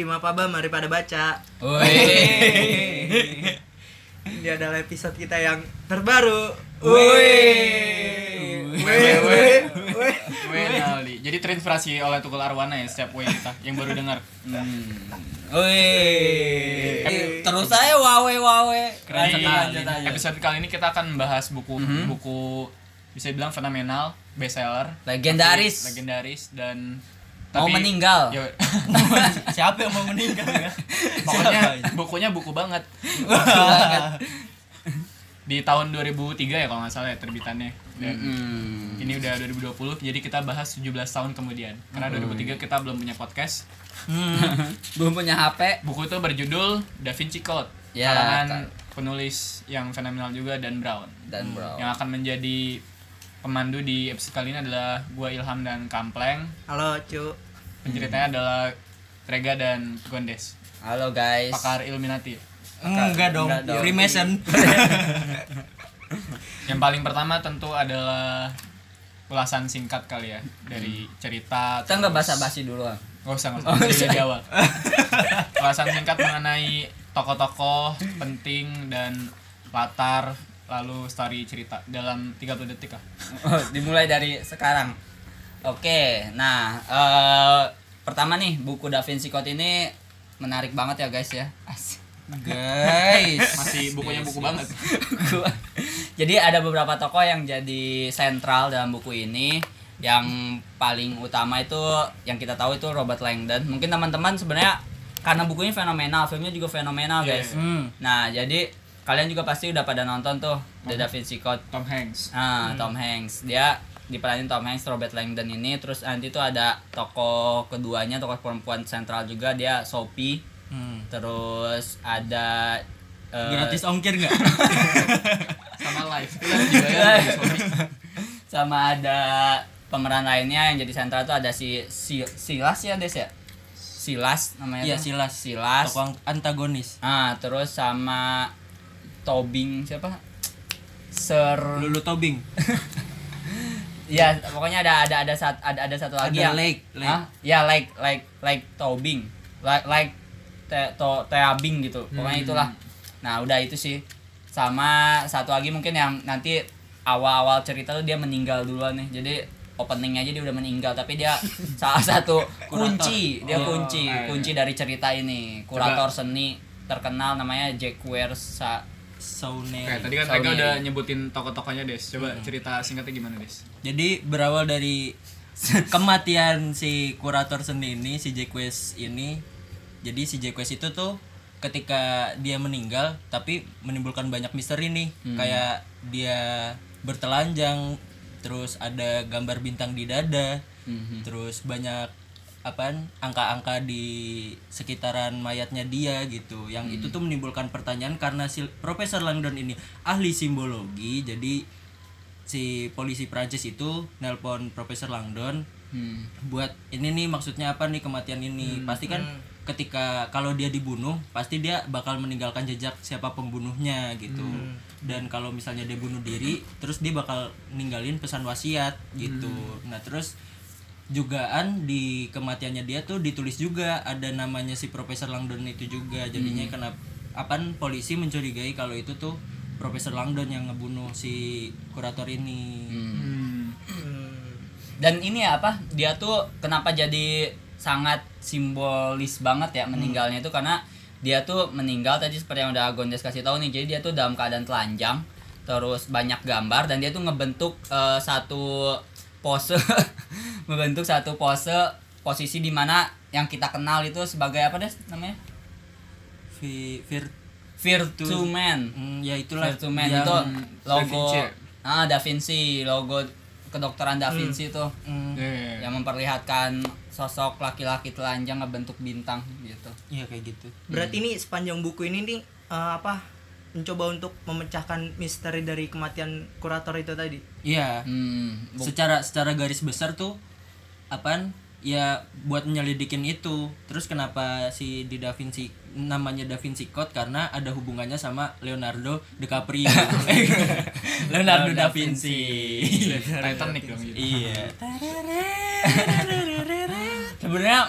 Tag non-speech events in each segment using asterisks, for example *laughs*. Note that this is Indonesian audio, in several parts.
di Mapaba mari pada baca. Woi. Ini adalah episode kita yang terbaru. Woi. Woi, woi, woi. Jadi terinspirasi oleh Tukul Arwana ya setiap way kita yang baru dengar. Hmm. Woi. Terus saya wawe wawe. Keren sekali. Episode kali ini kita akan membahas buku Mhm. buku bisa dibilang fenomenal, bestseller, Legendaris. legendaris dan Mau meninggal. Yo, *laughs* *laughs* Siapa yang mau meninggal ya? pokoknya bukunya buku banget. Di tahun 2003 ya kalau nggak salah ya terbitannya. Dan Mm-mm. ini udah 2020 jadi kita bahas 17 tahun kemudian. Karena 2003 kita belum punya podcast. Hmm. Belum punya HP. Buku itu berjudul Da Vinci Code. Ya, karangan kan. penulis yang fenomenal juga dan Brown. Dan bro. Yang akan menjadi pemandu di episode kali ini adalah gua Ilham dan Kampleng. Halo, cu. Penceritanya adalah Rega dan Gondes. Halo guys. Pakar Illuminati. Enggak dong, Enggak dong. Freemason. *laughs* Yang paling pertama tentu adalah ulasan singkat kali ya dari cerita. Kita nggak basa-basi dulu. ah. Gak usah, gak *laughs* usah. Jadi dari awal. Ulasan singkat mengenai tokoh-tokoh penting dan latar lalu story cerita dalam 30 detik lah. Oh, dimulai dari sekarang. Oke, nah eh, pertama nih buku Da Vinci Code ini menarik banget ya guys ya. Asik. Guys. *laughs* Masih bukunya buku banget. Jadi ada beberapa tokoh yang jadi sentral dalam buku ini. Yang paling utama itu yang kita tahu itu Robert Langdon. Mungkin teman-teman sebenarnya karena bukunya fenomenal, filmnya juga fenomenal Iya, guys. iya. Hmm. Nah jadi kalian juga pasti udah pada nonton tuh The Da Vinci Code. Tom Hanks. Ah, Tom Hanks. Dia diperanin Tom Hanks, Robert Langdon ini. Terus nanti tuh ada tokoh keduanya, tokoh perempuan sentral juga dia Sophie. Hmm. Terus ada eh, Gratis ongkir enggak? *laughs* Sama live. Juga *laughs* ya, sama ada pemeran lainnya yang jadi sentral tuh ada si, si Silas ya Des ya Silas namanya Iya. Silas. Silas Tokoh antagonis. ah terus sama Tobing siapa? Sir Lulu Tobing. *laughs* ya pokoknya ada ada ada sat, ada ada satu lagi Ada yang Lake. Hah? ya like like like Tobing. Like like te, to, Teabing gitu. Pokoknya Hmm. itulah. Nah udah itu sih. Sama satu lagi mungkin yang nanti awal-awal cerita tuh dia meninggal duluan nih. Jadi openingnya aja dia udah meninggal tapi dia *laughs* salah satu kunci. Dia Oh, kunci. iya. kunci dari cerita ini. Kurator seni terkenal namanya Jack Wersa Sauneri. Oke, tadi kan mereka udah nyebutin tokoh-tokohnya Des. Coba cerita singkatnya gimana Des? Jadi berawal dari kematian si kurator seni ini, si Jack West ini. Jadi si Jack West itu tuh ketika dia meninggal tapi menimbulkan banyak misteri nih. Kayak dia bertelanjang, terus ada gambar bintang di dada, Mhm. terus banyak apaan angka-angka di sekitaran mayatnya dia gitu. Yang itu tuh menimbulkan pertanyaan karena si Profesor Langdon ini ahli simbologi jadi si polisi Prancis itu nelpon Profesor Langdon Hmm. buat ini nih maksudnya apa nih kematian ini? Pasti kan ketika kalau dia dibunuh pasti dia bakal meninggalkan jejak siapa pembunuhnya gitu. Dan kalau misalnya dia bunuh diri terus dia bakal ninggalin pesan wasiat gitu. Nah terus jugaan di kematiannya dia tuh ditulis juga. Ada namanya si Profesor Langdon itu juga. Jadinya kenapa apaan polisi mencurigai kalau itu tuh Profesor Langdon yang ngebunuh si kurator ini. Hmm. dan ini ya apa dia tuh kenapa jadi sangat simbolis banget ya meninggalnya itu? Karena dia tuh meninggal tadi seperti yang udah Gondes kasih tahu nih. Jadi dia tuh dalam keadaan telanjang terus banyak gambar dan dia tuh ngebentuk eh, satu pose *laughs* membentuk satu pose posisi di mana yang kita kenal itu sebagai apa deh namanya Vi, vir, Virtue Man Hmm, ya itulah Virtue Man itu Da logo Vinci. ah Da Vinci logo kedokteran Da Vinci tuh Hmm, Iya. yang memperlihatkan sosok laki-laki telanjang ngebentuk bintang gitu. iya kayak gitu Berarti ini sepanjang buku ini nih eh, apa mencoba untuk memecahkan misteri dari kematian kurator itu tadi. iya. Hmm, secara secara garis besar tuh apaan? Ya buat nyelidikin itu. Terus kenapa si di Da Vinci namanya Da Vinci Code? Karena ada hubungannya sama Leonardo DiCaprio. *laughs* *laughs* Leonardo da Vinci. *laughs* Titanic dong gitu. iya. Sebenarnya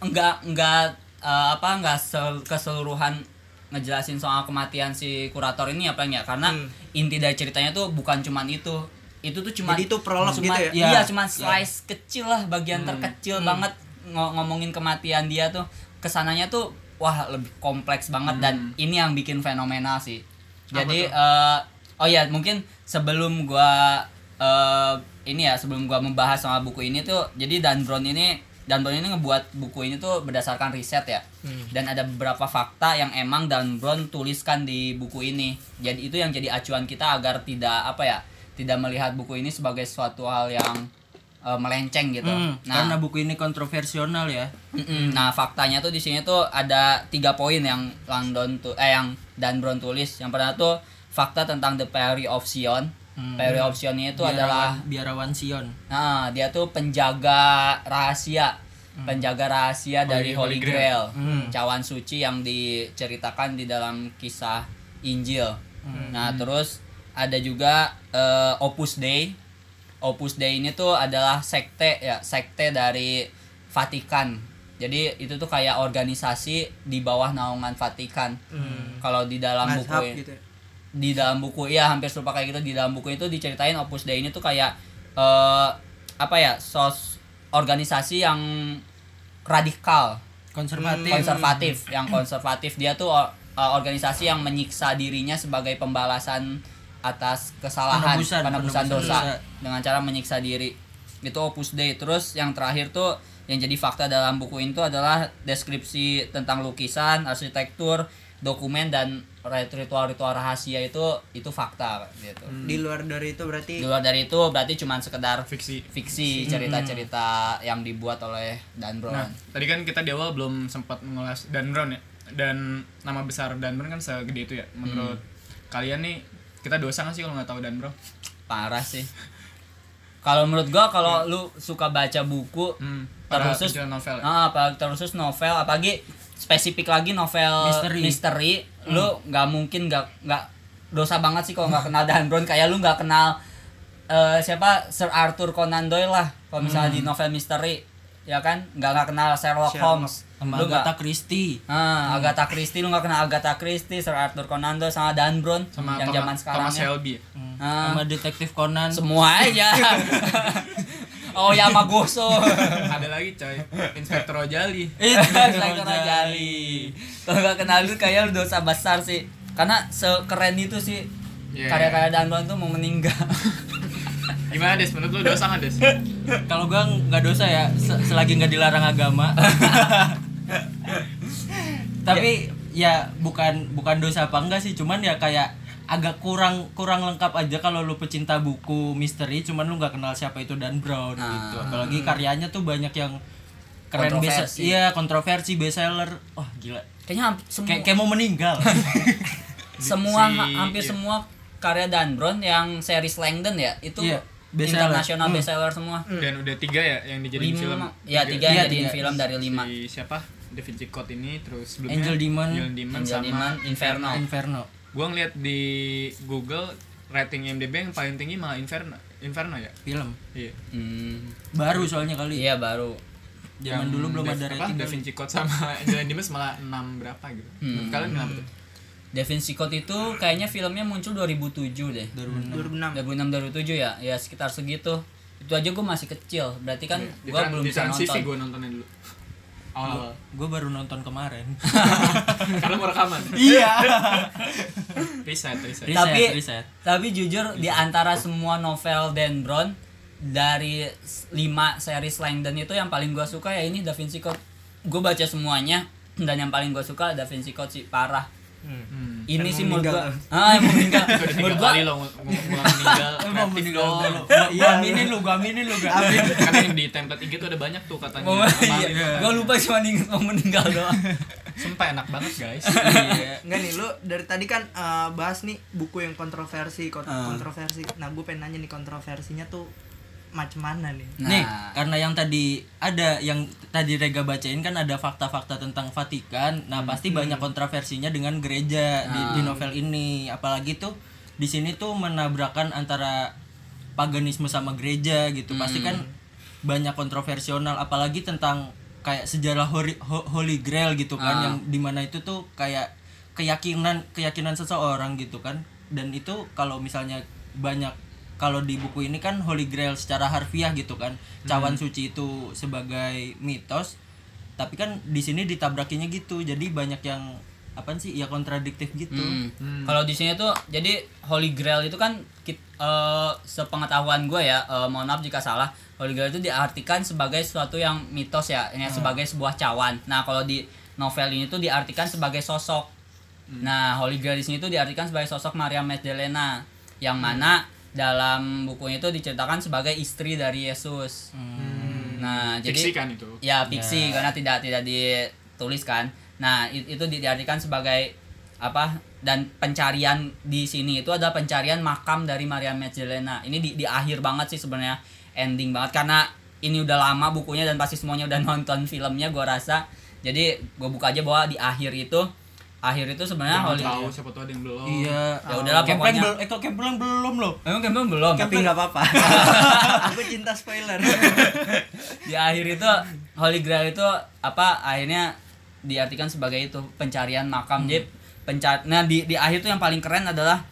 enggak enggak eh, apa nggak sel- keseluruhan ngejelasin soal kematian si kurator ini apa enggak. Karena Hmm. inti dari ceritanya tuh bukan cuman itu. Itu tuh cuman Jadi itu prolog cuman- gitu ya? iya Iya. cuman slice kecil lah bagian terkecil banget ngo- ngomongin kematian dia tuh. Ke sananya tuh wah lebih kompleks banget dan ini yang bikin fenomenal sih. Jadi eh, oh ya mungkin sebelum gua eh, ini ya sebelum gua membahas soal buku ini tuh jadi Dan Brown ini Brown ini ngebuat buku ini tuh berdasarkan riset ya dan ada beberapa fakta yang emang Dan Brown tuliskan di buku ini jadi itu yang jadi acuan kita agar tidak apa ya tidak melihat buku ini sebagai suatu hal yang eh, melenceng gitu Hmm, nah karena buku ini kontroversial ya. Mm-mm. Nah faktanya tuh di sini tuh ada tiga poin yang Langdon tuh eh yang Dan Brown tulis. Yang pertama tuh fakta tentang the Perry of Sion. Perry of Sion itu adalah biarawan Sion. nah dia tuh penjaga rahasia, penjaga rahasia dari Holy Grail, cawan suci yang diceritakan di dalam kisah Injil. Nah terus ada juga eh, Opus Dei. Opus Dei ini tuh adalah sekte ya sekte dari Vatikan. Jadi itu tuh kayak organisasi di bawah naungan Vatikan. Kalau di dalam buku Mazhab ini- gitu ya. Di dalam buku ya hampir serupa kayak gitu di dalam buku itu diceritain Opus Dei ini tuh kayak eh apa ya sos organisasi yang radikal. Konservatif. konservatif yang konservatif. Dia tuh eh, organisasi yang menyiksa dirinya sebagai pembalasan atas kesalahan Penebusan, penebusan, penebusan dosa. dosa. dengan cara menyiksa diri. Itu Opus Dei. Terus yang terakhir tuh yang jadi fakta dalam buku itu adalah deskripsi tentang lukisan arsitektur dokumen dan ritual-ritual rahasia itu itu fakta gitu Di luar dari itu berarti di luar dari itu berarti cuma sekedar Fiksi. fiksi cerita-cerita yang dibuat oleh Dan Brown Nah, tadi kan kita di awal belum sempat mengulas Dan Brown ya. Dan nama besar Dan Brown kan segede itu ya. Menurut kalian nih, kita dosa nggak sih kalau nggak tahu Dan Brown? parah sih kalau menurut gua kalau lu suka baca buku Hmm, penjual novel. ya? ah, apa terkhusus novel apalagi spesifik lagi novel Misteri. misteri lu nggak mungkin nggak nggak dosa banget sih kalau nggak kenal Dan Brown kayak lu nggak kenal eh, siapa Sir Arthur Conan Doyle lah kalau misalnya di novel misteri ya kan nggak nggak kenal Sherlock, Sherlock. Holmes Sama lu nggak Agatha Christie. Ah, Agatha Christie lu gak kenal Agatha Christie, Sir Arthur Conan Doyle sama Dan Brown Sama yang Thomas, zaman sekarang Thomas Shelby. ya? Ah, Sama detektif Conan. semua aja. *laughs* oh Yamagoso. *laughs* Ada lagi coy, Inspektor Ojali. Itu *laughs* Inspektor Rajali. Kalau gak kenal lu kayak lu dosa besar sih. Karena sekeren itu sih Iya, karya-karya tuh mau meninggal. *laughs* Gimana Des? Menurut lu dosa nggak Des? Kalau gua nggak dosa ya, se- selagi nggak dilarang agama. Tapi ya bukan bukan dosa apa enggak sih, cuman ya kayak agak kurang kurang lengkap aja kalau lu pecinta buku misteri, cuman lu nggak kenal siapa itu Dan Brown Ah. gitu. Apalagi karyanya tuh banyak yang keren Kontroversi. iya kontroversi bestseller wah gila Kayaknya hampir semua kayak kayak mau meninggal *laughs* semua Si- ha- hampir iya. semua karya Dan Brown yang series Langdon ya itu Iya, bestseller. internasional Hmm. bestseller semua. Dan udah tiga ya yang dijadiin Lima, film. ya tiga yang Iya, jadiin tiga. film dari lima. Si siapa? Da Vinci Code ini terus sebelumnya Angel Demon. Angel Demon Angel sama Demon, Inferno. Inferno Gua ngeliat di Google rating IMDb yang paling tinggi malah Inferno. Inferno ya? film Iya. Hmm, baru soalnya kali iya baru. zaman Yang dulu belum Da- ada apa, rating Da Vinci Code sama *laughs* Angel Demon malah 6 berapa gitu. Hmm. Menurut Kalian kenapa tuh? Da Vinci Code itu kayaknya filmnya muncul 2007 deh. 2006 2006 2006 2007 ya, ya sekitar segitu. Itu aja gue masih kecil, berarti kan Di gue belum bisa nonton. gue nontonnya dulu. Awal-awal. gue baru nonton kemarin *laughs* Karena mau rekaman. iya Riset, riset. Riset, tapi riset. tapi jujur di antara semua novel Dan Brown dari 5 series Langdon itu yang paling gue suka ya ini Da Vinci Code. Gue baca semuanya dan yang paling gue suka Da Vinci Code sih parah. Hmm. Ini sih mau menurut meninggal gua ah yang *laughs* mau meninggal. *laughs* Menurut gua kali lo ngomong ngomong meninggal. Gua aminin lu, gua aminin lu, gak amin. Di template IG tuh ada banyak tuh katanya. mau Amalin. iya. gue lupa cuma inget mau meninggal doang. *laughs* Sumpah enak banget guys. Iya. Enggak nih lu dari tadi kan eh, bahas nih buku yang kontroversi kon- Ah. kontroversi. Nah, gue pengen nanya nih kontroversinya tuh macam mana nih? Nih, Nah. karena yang tadi ada yang tadi Rega bacain kan ada fakta-fakta tentang Vatikan. Nah, pasti banyak kontroversinya dengan gereja di, di novel ini. Apalagi tuh di sini tuh menabrakan antara paganisme sama gereja gitu. Pasti kan banyak kontroversional apalagi tentang kayak sejarah Holy, Ho- Holy Grail gitu kan Ah. yang di mana itu tuh kayak keyakinan keyakinan seseorang gitu kan dan itu kalau misalnya banyak kalau di buku ini kan Holy Grail secara harfiah gitu kan cawan suci itu sebagai mitos tapi kan di sini ditabrakinya gitu jadi banyak yang apa sih ya kontradiktif gitu Hmm. Kalau di sini tuh jadi Holy Grail itu kan kit, eh, sepengetahuan gue ya, eh, mohon maaf jika salah. Holy Grail itu diartikan sebagai sesuatu yang mitos ya, Hmm. ya sebagai sebuah cawan. Nah, kalau di novel ini tuh diartikan sebagai sosok. Hmm. Nah, Holy Grail di sini tuh diartikan sebagai sosok Maria Magdalena yang Hmm. mana dalam bukunya itu diceritakan sebagai istri dari Yesus. Hmm. Nah, jadi Fiksi kan itu. ya fiksi karena tidak tidak dituliskan nah itu di- diartikan sebagai apa dan pencarian di sini itu adalah pencarian makam dari Maria Magdalena ini di, di akhir banget sih sebenarnya ending banget karena ini udah lama bukunya dan pasti semuanya udah *laughs* nonton filmnya gua rasa jadi gue buka aja bahwa di akhir itu akhir itu sebenarnya Holy tahu siapa tahu ada yang belum. iya Ya udahlah, Kempleng pokoknya- bel- eh kok Kempleng belum loh? Emang kan belum? Tapi nggak apa-apa. *laughs* Aku cinta spoiler. Di *laughs* akhir itu Holy Grail itu apa akhirnya diartikan sebagai itu pencarian makam. Jadi pencar nah di di akhir tuh yang paling keren adalah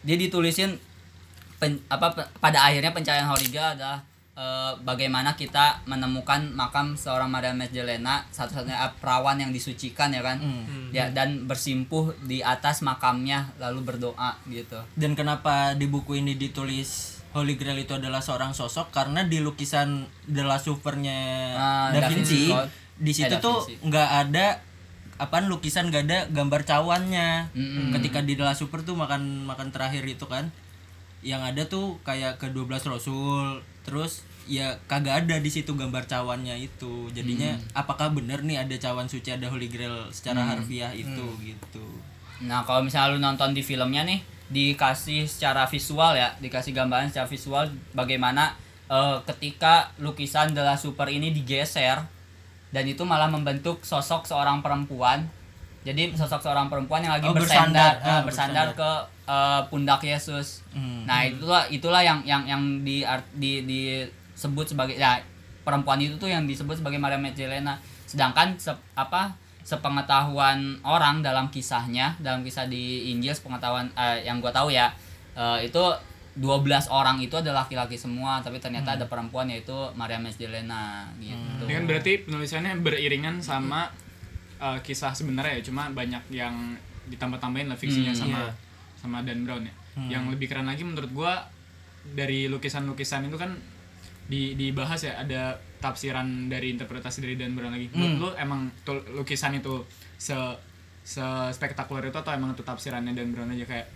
dia ditulisin pen- apa pe- pada akhirnya pencarian Holy Grail adalah eh, bagaimana kita menemukan makam seorang Maria Magdalena satu-satunya perawan yang disucikan ya kan? Ya dan bersimpuh di atas makamnya lalu berdoa gitu. Dan kenapa di buku ini ditulis Holy Grail itu adalah seorang sosok? Karena di lukisan The Last Supper-nya Ah, Da Da Vinci Vinci di situ Eh, tuh nggak ada apaan lukisan gak ada gambar cawannya. Mm-mm. Ketika di The Last Supper tuh makan makan terakhir itu kan yang ada tuh kayak ke 12 rasul terus ya kagak ada di situ gambar cawannya itu. Jadinya apakah bener nih ada cawan suci ada holy grail secara harfiah itu gitu. Nah, kalau misalnya lu nonton di filmnya nih, dikasih secara visual ya, dikasih gambaran secara visual bagaimana eh, ketika lukisan The Last Super ini digeser dan itu malah membentuk sosok seorang perempuan. Jadi sosok seorang perempuan yang lagi Oh, bersandar, bersandar. Ah, eh, bersandar ke eh, pundak Yesus. Hmm. Nah, itulah itulah yang yang yang di di disebut sebagai ya perempuan itu tuh yang disebut sebagai Maria Magdalena. Sedangkan se- apa sepengetahuan orang dalam kisahnya, dalam kisah di Injil sepengetahuan eh, yang gua tahu ya, eh, itu 12 orang itu adalah laki-laki semua, tapi ternyata ada perempuan yaitu Maria Magdalena gitu. Ini kan berarti penulisannya beriringan sama uh, kisah sebenarnya ya, cuma banyak yang ditambah-tambahin lah fiksinya Hmm, sama iya. sama Dan Brown ya. Yang lebih keren lagi menurut gua dari lukisan-lukisan itu kan di dibahas ya ada tafsiran dari interpretasi dari Dan Brown lagi. Menurut lu emang tuh lukisan itu se se spektakuler itu atau emang itu tafsirannya Dan Brown aja kayak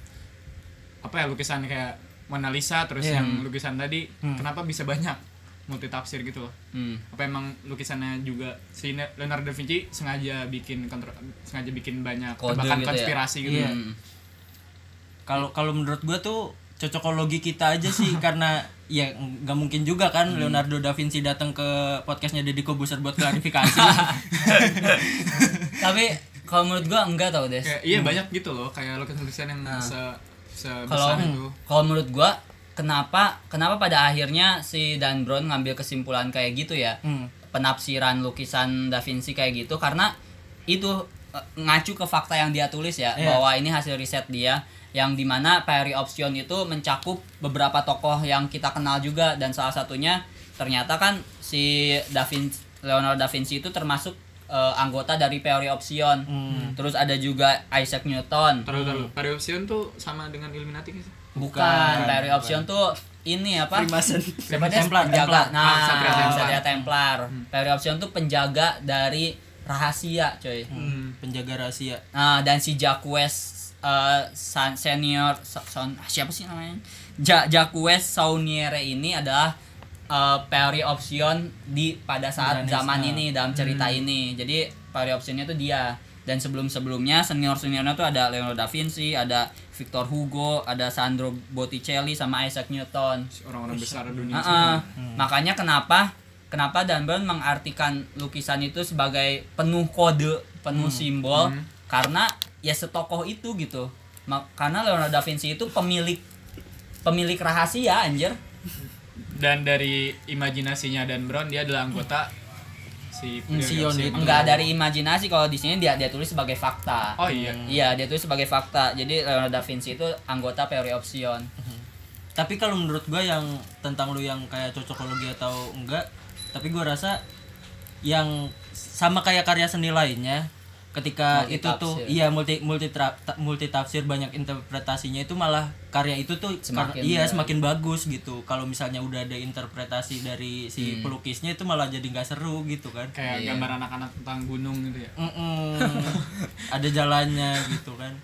apa ya lukisan kayak Mona Lisa terus Iya. yang lukisan tadi kenapa bisa banyak multi tafsir gitu loh Hmm. apa emang lukisannya juga si Leonardo da Vinci sengaja bikin kontro, sengaja bikin banyak Kode tebakan gitu ya? konspirasi gitu Iya. Hmm. kalau kalau menurut gua tuh cocokologi kita aja sih *laughs* karena ya nggak mungkin juga kan Leonardo da Vinci datang ke podcastnya Deddy Kobuser buat klarifikasi *laughs* Tapi kalau menurut gua enggak tau kayak iya banyak gitu loh kayak lukisan-lukisan yang se kalau sebesar itu kalau menurut gua kenapa kenapa pada akhirnya si Dan Brown ngambil kesimpulan kayak gitu ya Hmm. penafsiran lukisan Da Vinci kayak gitu karena itu eh, ngacu ke fakta yang dia tulis ya Iya. bahwa ini hasil riset dia yang di mana Perry Option itu mencakup beberapa tokoh yang kita kenal juga dan salah satunya ternyata kan si Da Vinci Leonardo da Vinci itu termasuk eh, anggota dari Perry Option Hmm. terus ada juga Isaac Newton taruh taruh Option tuh sama dengan Illuminati sih Bukan, Perry Option tuh ini apa? Freemason Siapa dia? Templar, penjaga. Templar. Nah, Ah, Satria Templar. Satria Templar. Perry Option tuh penjaga dari rahasia, coy. Hmm, penjaga rahasia Nah, dan si Jacques eh, San- senior Son- siapa sih namanya? Ja, Jacques Sauniere ini adalah eh, Perry Option di pada saat Renaissance. zaman ini dalam cerita ini. Jadi Perry Optionnya tuh dia. Dan sebelum-sebelumnya senior-seniornya tuh ada Leonardo da Vinci, ada Victor Hugo, ada Sandro Botticelli sama Isaac Newton. orang-orang besar dunia Heeh. semua. Makanya kenapa kenapa Dan Brown mengartikan lukisan itu sebagai penuh kode, penuh simbol karena ya setokoh itu gitu. Karena Leonardo da Vinci itu pemilik pemilik rahasia anjir. dan dari imajinasinya Dan Brown dia adalah anggota si Hmm, Sion Sion itu. enggak dari imajinasi kalau di sini dia dia tulis sebagai fakta oh iya Iya, dia tulis sebagai fakta. Jadi Leonardo da Vinci itu anggota teori opsion. tapi kalau menurut gua yang tentang lu yang kayak cocokologi atau enggak tapi gua rasa yang sama kayak karya seni lainnya ketika Multi itu tuh iya multi multi tra- multi tafsir banyak interpretasinya itu malah karya itu tuh Semakin karena- iya semakin bagus gitu kalau misalnya udah ada interpretasi dari Hmm. si pelukisnya itu malah jadi nggak seru gitu kan kayak Iya. gambar anak-anak tentang gunung gitu ya Mm-mm. ada jalannya gitu kan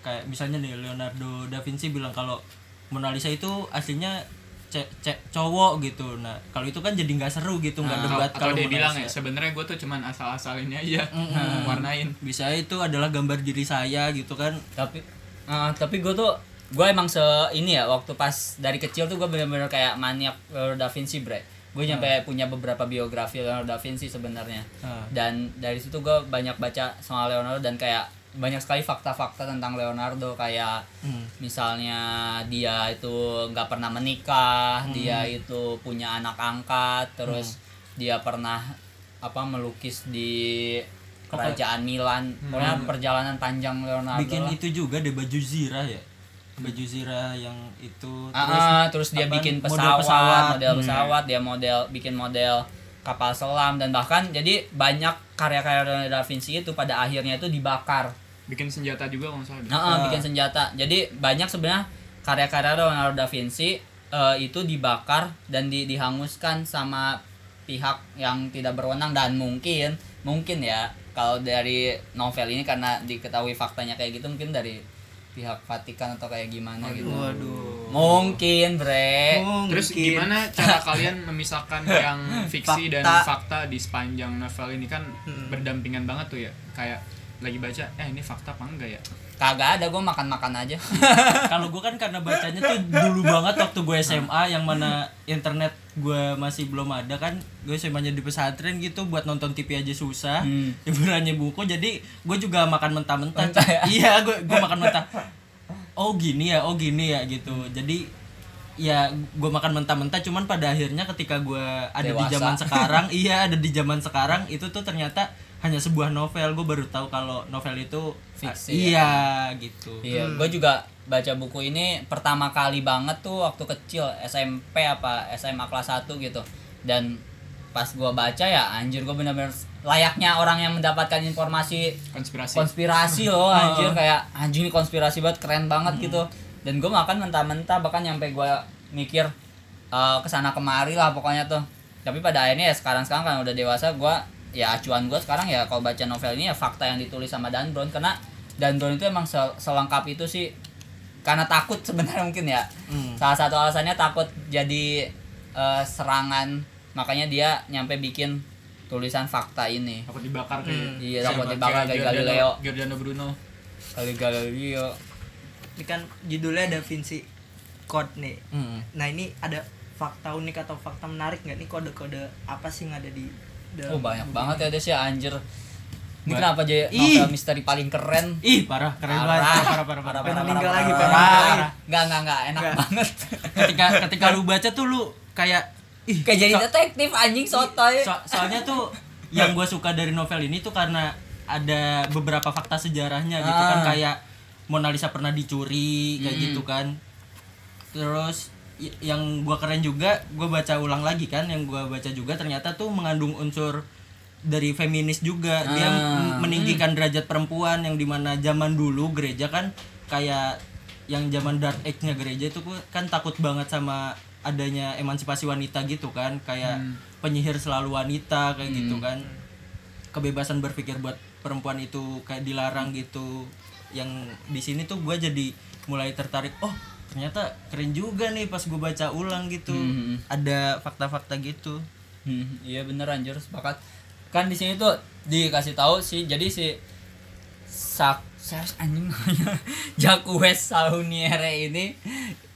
kayak misalnya nih Leonardo da Vinci bilang kalau Mona Lisa itu aslinya ce- ce- cowok gitu nah kalau itu kan jadi nggak seru gitu nggak atau, debat kalau dia bilang ya sebenarnya gue tuh cuman asal-asal ini aja *laughs* warnain bisa itu adalah gambar diri saya gitu kan Tapi eh, tapi gue tuh gue emang se ini ya waktu pas dari kecil tuh gue bener-bener kayak maniak Leonardo da Vinci bre. Gue nyampe punya beberapa biografi Leonardo da Vinci sebenarnya. Ah. Dan dari situ gue banyak baca soal Leonardo dan kayak banyak sekali fakta-fakta tentang Leonardo kayak Hmm. misalnya dia itu nggak pernah menikah, dia itu punya anak angkat, terus dia pernah apa melukis di kerajaan Milan. Pokoknya perjalanan panjang Leonardo. bikin lah. itu juga deh baju zirah ya baju zirah yang itu terus, terus dia apaan, bikin model pesawat, pesawat. model Hmm. pesawat, dia model bikin model kapal selam dan bahkan jadi banyak karya-karya Leonardo da Vinci itu pada akhirnya itu dibakar. Bikin senjata juga kalau nggak salah. Nah, bikin senjata. Jadi banyak sebenarnya karya-karya Leonardo da Vinci eh, itu dibakar dan di, dihanguskan sama pihak yang tidak berwenang dan mungkin mungkin ya kalau dari novel ini karena diketahui faktanya kayak gitu mungkin dari pihak Vatikan atau kayak gimana gitu. Waduh. Mungkin, Bre. Terus Mungkin. gimana cara kalian memisahkan *laughs* yang fiksi dan Fakta. fakta di sepanjang novel ini kan berdampingan banget tuh ya kayak lagi baca eh ini fakta apa enggak ya Kagak ada gue makan-makan aja. *laughs* kalau gue kan karena bacanya tuh dulu banget waktu gue SMA yang mana internet gue masih belum ada kan gue SMA nya di pesantren gitu buat nonton TV aja susah Hmm. hiburannya buku jadi gue juga makan mentah-mentah Mentah ya? *laughs* iya gue gue makan mentah oh gini ya oh gini ya gitu jadi ya gue makan mentah-mentah cuman pada akhirnya ketika gue ada di Dewasa. zaman sekarang *laughs* iya ada di zaman sekarang itu tuh ternyata hanya sebuah novel. Gue baru tahu kalau novel itu Fiksi iya gitu. Iya, gue juga baca buku ini pertama kali banget tuh waktu kecil SMP apa SMA kelas 1 gitu. Dan pas gua baca ya anjir gue bener-bener layaknya orang yang mendapatkan informasi konspirasi. konspirasi *laughs* loh anjir kayak anjir ini konspirasi banget keren banget gitu. Dan gue makan mentah-mentah bahkan nyampe gua mikir eh, ke sana kemari lah pokoknya tuh. Tapi pada akhirnya ya sekarang-sekarang kan udah dewasa gua ya acuan gue sekarang ya kalau baca novel ini ya fakta yang ditulis sama Dan Brown karena Dan Brown itu emang sel- selengkap itu sih karena takut *laughs* sebenarnya mungkin ya Hmm. salah satu alasannya takut jadi eh, serangan makanya dia nyampe bikin tulisan fakta ini takut dibakar kayak Iya, siapa? takut dibakar kayak Galileo. Giordano Bruno kali Galileo Ini kan judulnya Da Vinci Code nih. Hmm. Nah ini ada fakta unik atau fakta menarik nggak nih kode-kode apa sih yang ada di oh banyak buku banget ya Des ya anjir ini Ba- kenapa jadi Ih. novel misteri paling keren Ih parah keren Parah. banget parah parah parah, Parah, meninggal parah, lagi, parah, pengen parah. meninggal lagi. Nggak, nggak, nggak, enak Nggak. banget ketika ketika lu baca tuh lu kayak ih kayak jadi so- detektif anjing sotoy so- soalnya tuh yang gue suka dari novel ini tuh karena ada beberapa fakta sejarahnya gitu kan Ah. kayak Mona Lisa pernah dicuri kayak Mm. gitu kan terus yang gua keren juga gue baca ulang lagi kan yang gua baca juga ternyata tuh mengandung unsur dari feminis juga. Dia Ah. m- meninggikan derajat perempuan yang di mana zaman dulu gereja kan kayak yang zaman dark age-nya gereja itu kan takut banget sama adanya emansipasi wanita gitu kan kayak penyihir selalu wanita kayak gitu kan. Kebebasan berpikir buat perempuan itu kayak dilarang gitu. Yang di sini tuh gue jadi mulai tertarik oh ternyata keren juga nih pas gue baca ulang gitu Hmm. ada fakta-fakta gitu Hmm, iya bener anjir sepakat kan di sini tuh dikasih tahu sih jadi si sak anjing *laughs* Jacques Sauniere ini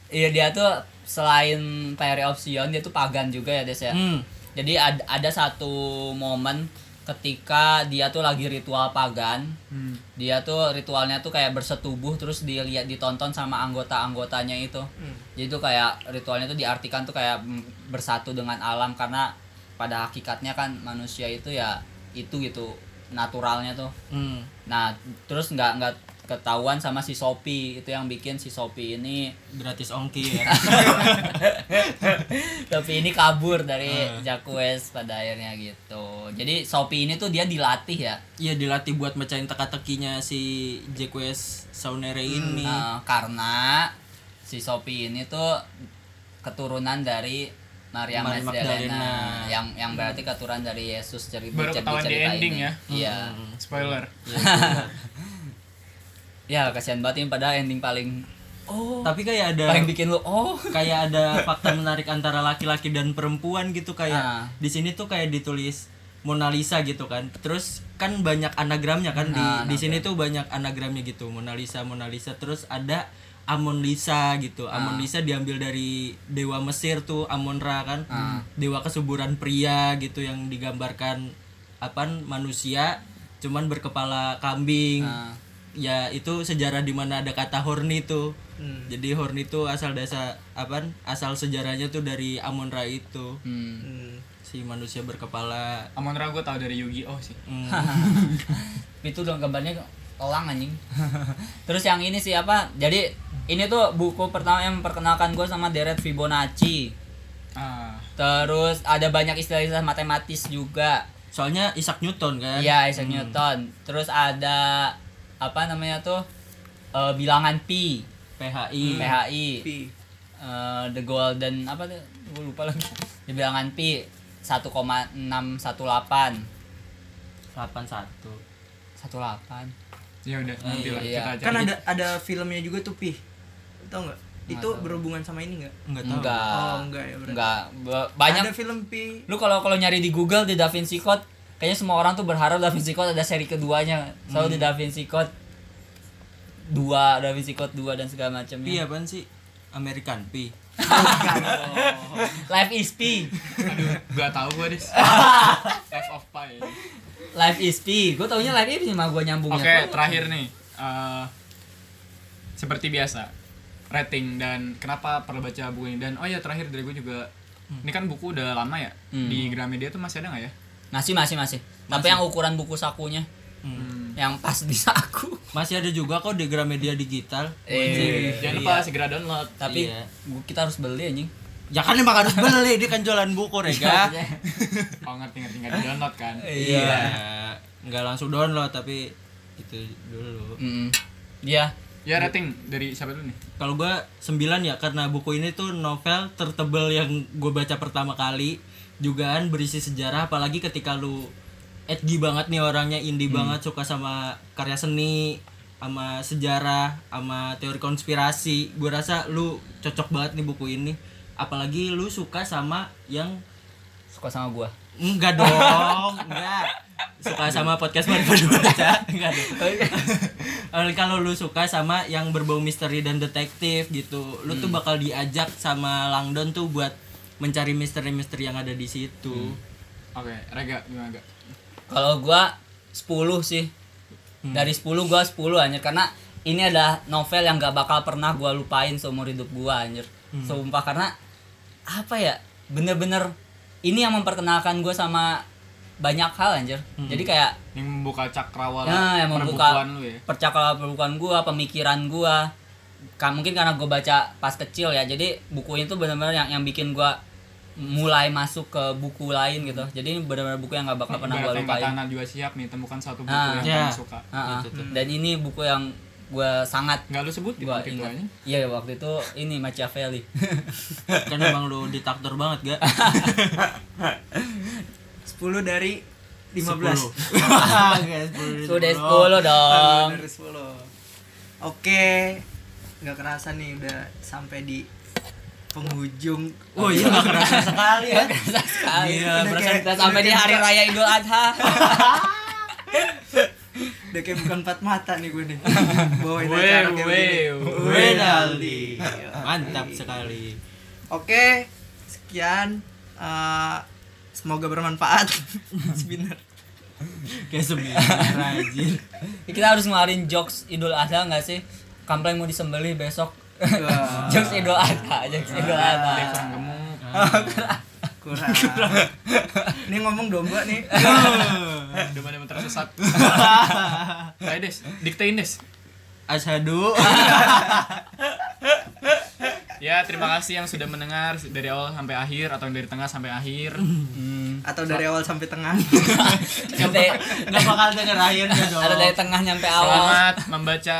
iya dia tuh selain teori opsion dia tuh pagan juga ya Des ya Hmm. jadi ada ada satu momen ketika dia tuh lagi ritual pagan Hmm. dia tuh ritualnya tuh kayak bersetubuh terus dilihat ditonton sama anggota-anggotanya itu Hmm. jadi tuh kayak ritualnya tuh diartikan tuh kayak mm, bersatu dengan alam karena pada hakikatnya kan manusia itu ya itu gitu naturalnya tuh Hmm. nah terus nggak nggak ketahuan sama si Sopi itu yang bikin si Sopi ini gratis ongkir *laughs* Sopi ini kabur dari Ah. Jacques pada akhirnya gitu jadi Sopi ini tuh dia dilatih ya Iya dilatih buat mecahin teka-tekinya si Jacques Saunere ini. Eh, karena si Sopi ini tuh keturunan dari Maria Magdalena yang yang berarti keturunan dari Yesus dari Baru di ketahuan di cerita ending ini. ya. Iya. Hmm. Spoiler. *laughs* Ya kasihan banget ini pada ending paling oh Tapi kayak ada paling bikin lu oh kayak ada fakta menarik antara laki-laki dan perempuan gitu kayak Ah. di sini tuh kayak ditulis Mona Lisa gitu kan. Terus kan banyak anagramnya kan di Ah, di sini tuh banyak anagramnya gitu. Mona Lisa, Mona Lisa. Terus ada Amon Lisa gitu. Amon Ah. Lisa diambil dari dewa Mesir tuh Amon Ra kan. Ah. Dewa kesuburan pria gitu yang digambarkan apa manusia cuman berkepala kambing. Ah. Ya itu sejarah di mana ada kata horny tuh. Hmm. Jadi horny itu asal dasar apa? Asal sejarahnya tuh dari Amon Ra itu. hmm. Hmm. Si manusia berkepala Amon Ra gue tau dari Yu-Gi-Oh sih. hmm, *laughs* itu dong gambarnya elang anjing *laughs* terus yang ini sih apa jadi ini tuh buku pertama yang memperkenalkan gue sama deret Fibonacci Ah. terus ada banyak istilah-istilah matematis juga Soalnya Isaac Newton kan. iya Isaac Newton terus ada apa namanya tuh eh, bilangan pi PHI. PHI Pi. eh, the golden apa tuh gue lupa lagi *laughs* di bilangan pi 1,618 81. 18 Ya udah nanti lah iya. kita. Kan ada ada filmnya juga tuh Pi. Tahu nggak? Itu tahu. berhubungan sama ini nggak? Enggak tahu. enggak Oh, enggak ya berarti. enggak Ba- banyak Ada film Pi. lu kalau kalau nyari di Google di Da Vinci Code kayaknya semua orang tuh berharap Da Vinci Code ada seri keduanya selalu di Da Vinci Code dua Da Vinci Code dua dan segala macamnya apaan sih? American Pi. *laughs* Life is P Aduh, gak tau gue deh. Life *laughs* of Pi. Life is P gue taunya Life is mah gue Oke, nyambungnya terakhir nih. Eh, seperti biasa, rating dan kenapa perlu baca buku ini dan oh ya terakhir dari gue juga. Ini kan buku udah lama ya. Hmm. Di Gramedia tuh masih ada nggak ya? Masih masih masih tapi yang ukuran buku sakunya Hmm. yang pas di saku Masih ada juga kok di Gramedia digital. eh Jangan lupa segera download. tapi Iya. gua- kita harus beli anjing Ya kan emang harus beli dia kan jualan buku Rega. *laughs* Oh ngerti ngerti nggak di download kan? Iya. Enggak langsung download tapi itu dulu. Mm. Iya Ya rating dari siapa dulu nih? Kalau gua 9 ya karena buku ini tuh novel tertebal yang gue baca pertama kali. Jugaan berisi sejarah apalagi ketika lu edgy banget nih orangnya indie banget suka sama karya seni sama sejarah sama teori konspirasi. Gue rasa lu cocok banget nih buku ini. Apalagi lu suka sama yang suka sama gua enggak dong, enggak. Suka sama podcast baru baca, enggak dong. Eh, kalau lu suka sama yang berbau misteri dan detektif gitu lu tuh bakal diajak sama Langdon tuh buat mencari misteri-misteri yang ada di situ Oke, Rega gimana? Kalau gua 10 sih. Dari 10 gua 10 anjir karena ini adalah novel yang gak bakal pernah gua lupain seumur hidup gua anjir. Sumpah karena apa ya? Bener-bener ini yang memperkenalkan gua sama banyak hal anjir. Jadi kayak Yang membuka cakrawala ya, yang membuka lu ya. percakapan perbukuan gua, pemikiran gua. Ka- mungkin karena gue baca pas kecil ya. Jadi buku itu benar-benar yang yang bikin gua mulai masuk ke buku lain gitu. Jadi ini benar-benar buku yang gak bakal pernah gua Ibaratnya lupain. Katana juga siap nih temukan satu buku Ah. yang Ya. kamu suka. Ah, ah. Gitu. Dan ini buku yang gue sangat Nggak lu sebut gua ingat. Iya waktu itu ini Machiavelli. *laughs* kan emang lu diktator banget gak 10 *laughs* dari 15. 10 *laughs* Sudah 10 dong. dari 10. Oke. nggak kerasa nih udah sampai di penghujung. oh iya gak kerasa sekali ya Sekali. Iya, Udah berasa- kita sampai di hari raya Idul Adha. Udah kayak bukan empat mata nih gue nih. Bawain acara kayak. Wenaldi mantap sekali Oke, sekian. Eh, semoga bermanfaat. *laughs* Sebentar. kayak rajin Kita harus ngeluarin jokes Idul Adha nggak sih? Kampleng mau disembelih besok. Wah. jokes Idul Adha, jokes Idul Adha. Kurang gemuk. kurang ini ngomong domba nih Domba-domba tersesat. Ayo Des, diktein Des. Asyhadu Ya, terima kasih yang sudah mendengar dari awal sampai akhir atau dari tengah sampai akhir. atau dari awal sampai tengah Sampai nggak bakal denger akhirnya dong. ada dari tengah nyampe awal Selamat membaca